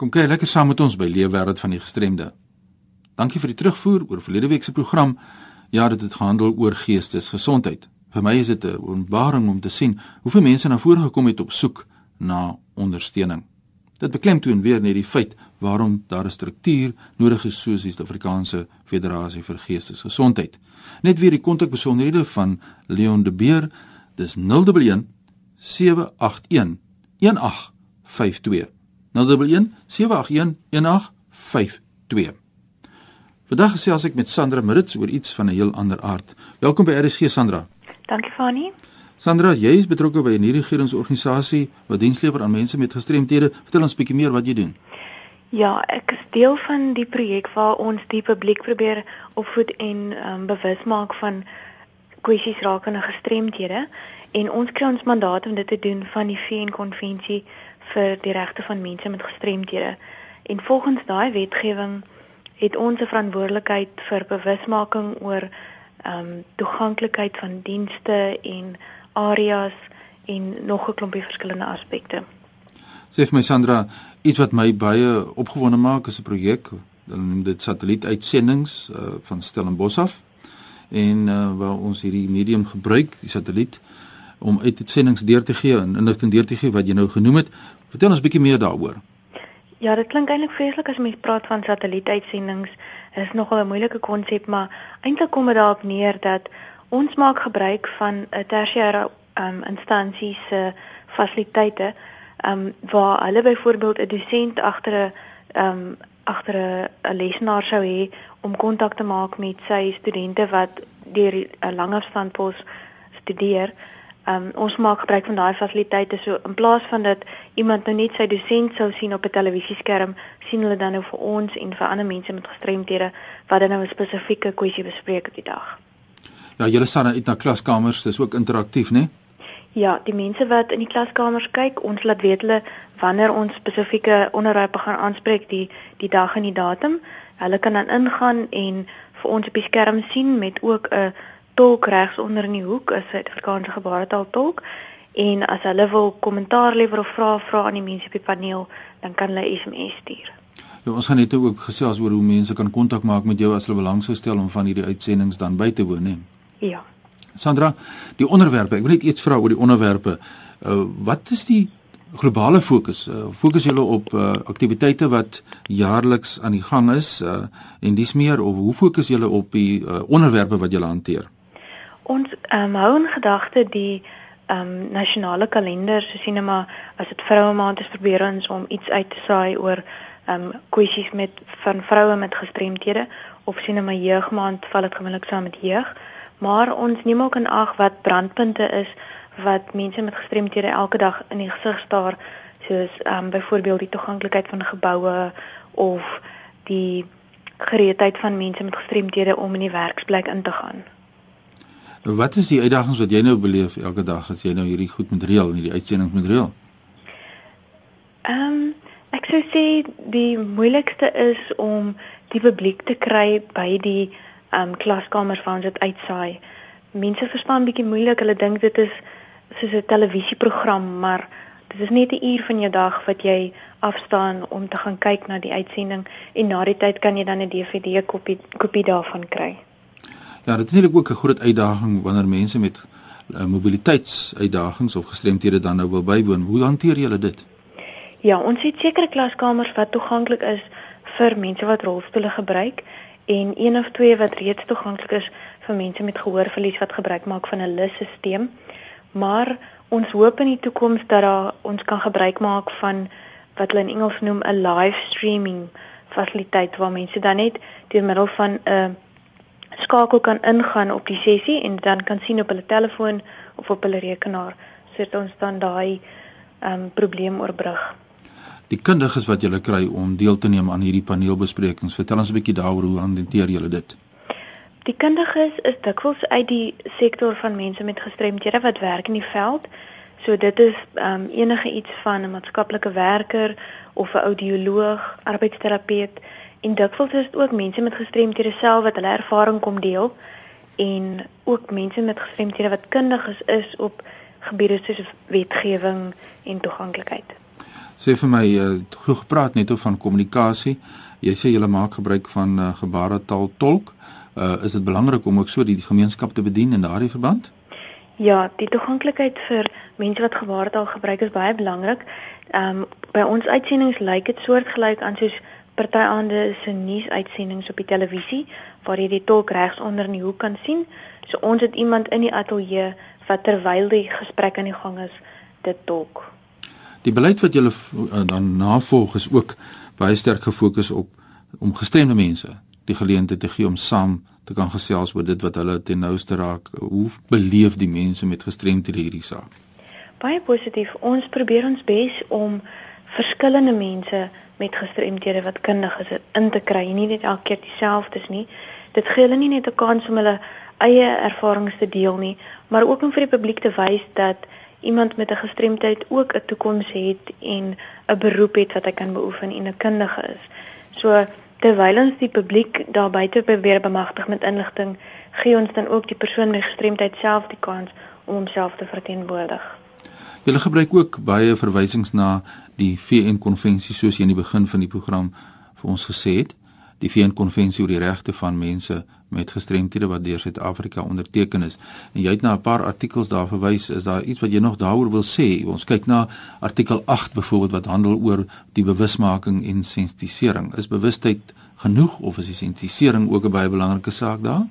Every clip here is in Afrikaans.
Kom kyk lekker saam met ons by Leefwêreld van die Gestremde. Dankie vir die terugvoer oor verlede week se program. Ja, dit het gehandel oor geestesgesondheid. Vir my is dit 'n ontbaring om te sien hoeveel mense na vore gekom het op soek na ondersteuning. Dit beklemtoon weer net die feit waarom daar 'n struktuur nodig is soos die Suid-Afrikaanse Federasie vir Geestesgesondheid. Net weer die kontakbesonderhede van Leon de Beer, dis 011 781 1852. 011 781 1852. Vandag gesels ek met Sandra Marits oor iets van 'n heel ander aard. Welkom by RSG Sandra. Dankie Fani. Sandra, jy is betrokke by 'n nie-regeringsorganisasie wat diens lewer aan mense met gestremthede. Vertel ons bietjie meer wat jy doen. Ja, ek is deel van die projek waar ons die publiek probeer opvoed en um, bewus maak van kwessies rakende gestremthede en ons kry ons mandaat om dit te doen van die VN-konvensie vir die regte van mense met gestremthede. En volgens daai wetgewing het ons 'n verantwoordelikheid vir bewusmaking oor ehm um, toeganklikheid van dienste en areas en nog 'n klompie verskillende aspekte. Sê vir my Sandra, iets wat my baie opgewonde maak is 'n projek, dan noem dit satellietuitsendings uh, van Stellenbosch af en uh, waar ons hierdie medium gebruik, die satelliet om uitsendings deur te gee en inligting deur te gee wat jy nou genoem het. Vertel ons bietjie meer daaroor. Ja, dit klink eintlik vreeslik as mens praat van satellietuitsendings. Dit is nogal 'n moeilike konsep, maar eintlik kom dit daarop neer dat ons maak gebruik van 'n tersiêre um, instansie se fasiliteite, um, waar hulle byvoorbeeld 'n dosent agter 'n um, agter 'n lesenaar sou hê om kontak te maak met sy studente wat deur 'n langafstandpos studeer. Um, ons maak gebruik van daai fasiliteite so in plaas van dat iemand nou net sy dosent sou sien op 'n televisieskerm, sien hulle dan nou vir ons en vir ander mense met gestremthede wat dan nou 'n spesifieke kwessie bespreek op die dag. Ja, julle staan uit na klaskamers, dis ook interaktief, né? Ja, die mense wat in die klaskamers kyk, ons laat weet hulle wanneer ons spesifieke onderwerpe gaan aanspreek die die dag en die datum. Hulle kan dan ingaan en vir ons op die skerm sien met ook 'n tolk regs onder in die hoek, 'n Suid-Afrikaanse gebaretaal tolk. En as hulle wil kommentaar lewer of vra vra aan die mense op die paneel, dan kan hulle SMS stuur. Ja, ons gaan net ook gesels oor hoe mense kan kontak maak met jou as hulle belang sou stel om van hierdie uitsendings dan by te woon, hè. Ja. Sandra, die onderwerpe, ek wil net iets vra oor die onderwerpe. Uh, wat is die globale fokus? Uh, fokus julle op uh, aktiwiteite wat jaarliks aan die gang is uh, en dis meer of hoe fokus julle op die uh, onderwerpe wat julle hanteer? Ons um, hou in gedagte die um, nasionale kalender, so sien maar as dit vroue maand is probeer ons om iets uit te saai oor um, kwessies met van vroue met gestremthede. Of sien maar jeugmaand val dit gewoonlik saam met jeug, maar ons neem ook in ag wat brandpunte is wat mense met gestremthede elke dag in die gesig staar, soos um, byvoorbeeld die toeganklikheid van geboue of die gereedheid van mense met gestremthede om in die werksplek in te gaan. Wat is die uitdagings wat jy nou beleef elke dag as jy nou hierdie goed met reël en hierdie uitsending met reël? Ehm um, ek sou sê die moeilikste is om die publiek te kry by die ehm um, klaskamers waar ons dit uitsaai. Mense verstaan bietjie moeilik, hulle dink dit is soos 'n televisieprogram, maar dit is net 'n uur van jou dag wat jy afstaan om te gaan kyk na die uitsending en na die tyd kan jy dan 'n DVD kopie kopie daarvan kry. Ja, dit is natuurlik ook 'n groot uitdaging wanneer mense met uh, mobiliteitsuitdagings of gestremthede dan nou wil bywoon. Hoe hanteer julle dit? Ja, ons het sekere klaskamers wat toeganklik is vir mense wat rolstoele gebruik en een of twee wat reeds toeganklik is vir mense met gehoorverlies wat gebruik maak van 'n LIS-stelsel. Maar ons hoop in die toekoms dat daar ons kan gebruik maak van wat hulle in Engels noem 'n live streaming fasiliteit waar mense dan net deur middel van 'n skakel kan ingaan op die sessie en dan kan sien op hulle telefoon of op hulle rekenaar sodat ons dan daai ehm um, probleem oorbrug. Die kundiges wat julle kry om deel te neem aan hierdie paneelbesprekings, vertel ons 'n bietjie daaroor hoe hanteer julle dit? Die kundiges is dikwels uit die sektor van mense met gestremthede wat werk in die veld. So dit is ehm um, enige iets van 'n maatskaplike werker of 'n audioloog, arbeidsterapeut En dikwels is dit ook mense met gestremthede self wat hulle ervaring kom deel en ook mense met gestremthede wat kundig is, is op gebiede soos wetgewing en toeganklikheid. Sê vir my, jy uh, het gepraat net oor van kommunikasie. Jy sê jy maak gebruik van uh, gebaretaal tolk. Uh, is dit belangrik om ook so die, die gemeenskap te bedien in daardie verband? Ja, die toeganklikheid vir mense wat gebaretaal gebruik is baie belangrik. Ehm um, by ons uitsendings lyk dit soortgelyk aan soos party aande se nuusuitsendings op die televisie waar jy die tolk regs onder in die hoek kan sien. So ons het iemand in die ateljee wat terwyl die gesprek aan die gang is, dit tolk. Die beleid wat julle uh, dan navolg is ook baie sterk gefokus op om gestremde mense die geleentheid te gee om saam te kan gesels oor dit wat hulle ten nouste raak. Hoe beleef die mense met gestremdhede hierdie saak? Baie positief. Ons probeer ons bes om verskillende mense met gestremdhede wat kundig is in te kry, nie net elke keer dieselfdes nie. Dit gee hulle nie net 'n kans om hulle eie ervarings te deel nie, maar ook om vir die publiek te wys dat iemand met 'n gestremdheid ook 'n toekoms het en 'n beroep het wat hy kan beoefen en 'n kundige is. So terwyl ons die publiek daar buite probeer bemagtig met inligting, gee ons dan ook die persoon met gestremdheid self die kans om homself te verteenwoordig. Jy gebruik ook baie verwysings na die VN konvensie soos jy in die begin van die program vir ons gesê het, die VN konvensie oor die regte van mense met gestremthede wat deur Suid-Afrika onderteken is. En jy het na 'n paar artikels daar verwys, is daar iets wat jy nog daaroor wil sê? Ons kyk na artikel 8 byvoorbeeld wat handel oor die bewusmaking en sensitisering. Is bewustheid genoeg of is die sensitisering ook 'n baie belangrike saak daar?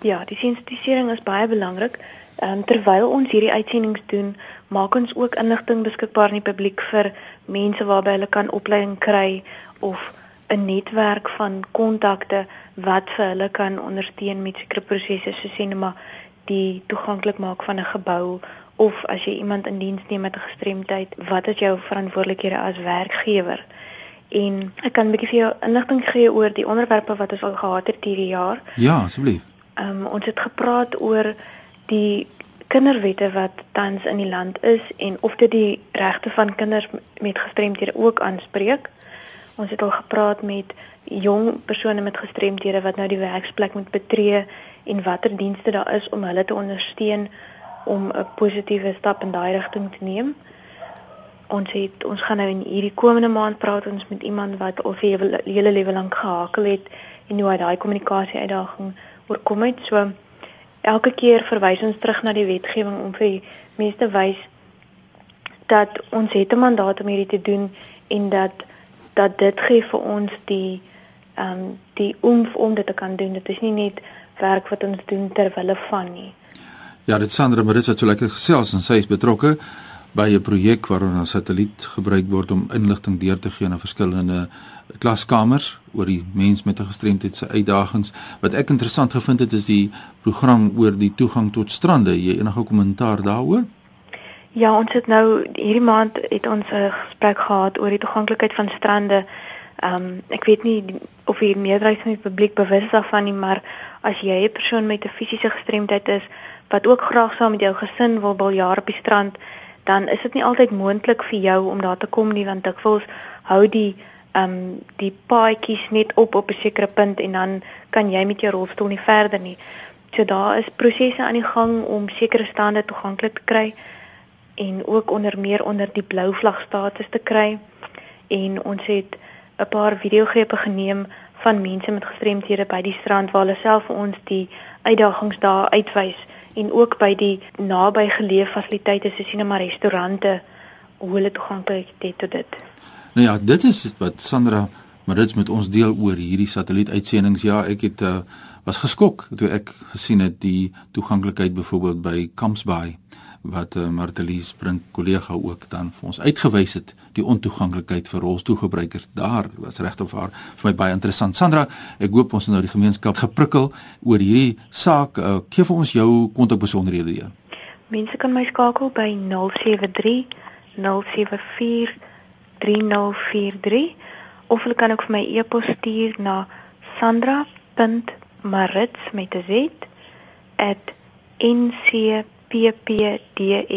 Ja, die sensitisering is baie belangrik. Ehm um, terwyl ons hierdie uitsendings doen, maak ons ook inligting beskikbaar aan die publiek vir mense waarby hulle kan opleiding kry of 'n netwerk van kontakte wat vir hulle kan ondersteun met sekere prosesse soos sê net maar die toeganklik maak van 'n gebou of as jy iemand in diens neem met 'n gestremdheid, wat is jou verantwoordelikhede as werkgewer? En ek kan 'n bietjie vir jou inligting gee oor die onderwerpe wat ons al gehad het hierdie jaar. Ja, asseblief. Ehm um, ons het gepraat oor die kinderwette wat tans in die land is en of dit die regte van kinders met gestremdhede ook aanspreek. Ons het al gepraat met jong persone met gestremdhede wat nou die werksplek moet betree en watter dienste daar is om hulle te ondersteun om 'n positiewe stap in daai rigting te neem. Ons het ons gaan nou in hierdie komende maand praat ons met iemand wat al vir hele, hele lewe lank gehakel het en hoe hy daai kommunikasie uitdaging oorkom het. So elke keer verwys ons terug na die wetgewing om vir mense te wys dat ons het 'n mandaat om hierdie te doen en dat dat dit gee vir ons die ehm um, die oomf om dit te kan doen. Dit is nie net werk wat ons doen ter wille van nie. Ja, dit Sandra Marits het so lekker gesels en sy is betrokke by 'n projek waarin 'n satelliet gebruik word om inligting deur te gee aan verskillende klaskamers oor die mens met 'n gestremdheid se uitdagings. Wat ek interessant gevind het is die program oor die toegang tot strande. Jy enige kommentaar daaroor? Ja, ons het nou hierdie maand het ons 'n gesprek gehad oor die toeganklikheid van strande. Ehm um, ek weet nie of hier meerderheid van die publiek bewus is daarvan nie, maar as jy 'n persoon met 'n fisiese gestremdheid is wat ook graag saam met jou gesin wil biljaar op die strand, dan is dit nie altyd moontlik vir jou om daar te kom nie want dikwels hou die ehm um, die paadjies net op op 'n sekere punt en dan kan jy met jou rolstoel nie verder nie. So daar is prosesse aan die gang om sekere stande toeganklik te kry en ook onder meer onder die blou vlag status te kry en ons het 'n paar videogrepe geneem van mense met gestremthede by die strand waar hulle self vir ons die uitdagings daar uitwys en ook by die naby geleë fasiliteite soos sinema restaurante hoe hulle toeganklik het tot dit. Nou ja, dit is wat Sandra maar dit met ons deel oor hierdie satellietuitsendings. Ja, ek het uh, was geskok toe ek gesien het die toeganklikheid byvoorbeeld by Kampsbaai wat uh, Martelies Brink kollega ook dan vir ons uitgewys het die ontoeganklikheid vir rolstoelgebruikers. Daar was regtig vir vir my baie interessant. Sandra ek hoop ons het nou die gemeenskap geprikkel oor hierdie saak. Uh, gee vir ons jou kontakbesonderhede hier. Mense kan my skakel by 073 074 3043 of hulle kan ook vir my e-pos stuur na sandra.marits met 'n z @ ncp ppdsa.org.za.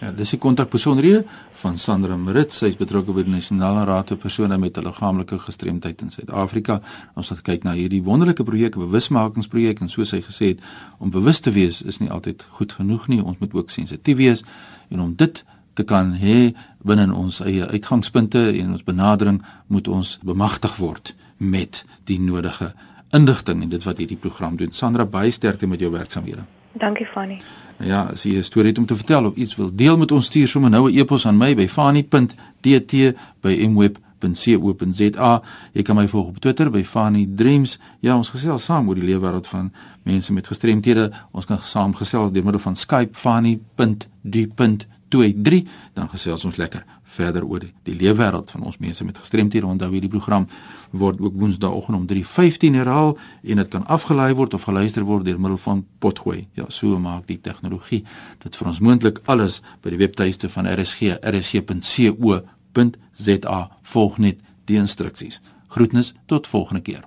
Ja, dis die kontakbesonderhede van Sandra Marit. Sy is betrokke by die Nasionale Raad vir persone met 'n liggaamlike gestremdheid in Suid-Afrika. Ons het kyk na hierdie wonderlike projek, bewusmakingsprojek en soos sy gesê het, om bewus te wees is nie altyd goed genoeg nie. Ons moet ook sensitief wees en om dit te kan hê binne ons eie uitgangspunte en ons benadering moet ons bemagtig word met die nodige indigting en dit wat hierdie program doen. Sandra, baie sterkte met jou werksamehede. Dankie Fanny. Ja, as jy 'n storie het om te vertel of iets wil deel met ons, stuur sommer nou 'n e-pos aan my by fani.dt@mweb.co.za. Jy kan my volg op Twitter by Fani Dreams. Ja, ons gesels saam oor die lewe wêreld van mense met gestremthede. Ons kan saam gesels deur middel van Skype fani.d.23. Dan gesels ons lekker verder oor die, die lewe wêreld van ons mense met gestremthede. Onthou hierdie program word ook woensdaagoggend om 3:15 herhaal en dit kan afgelaai word of geluister word deur middel van potgooi. Ja, so maak die tegnologie dit vir ons moontlik alles by die webtuiste van RSG, rsg.co.za. Volg net die instruksies. Groetnis tot volgende keer.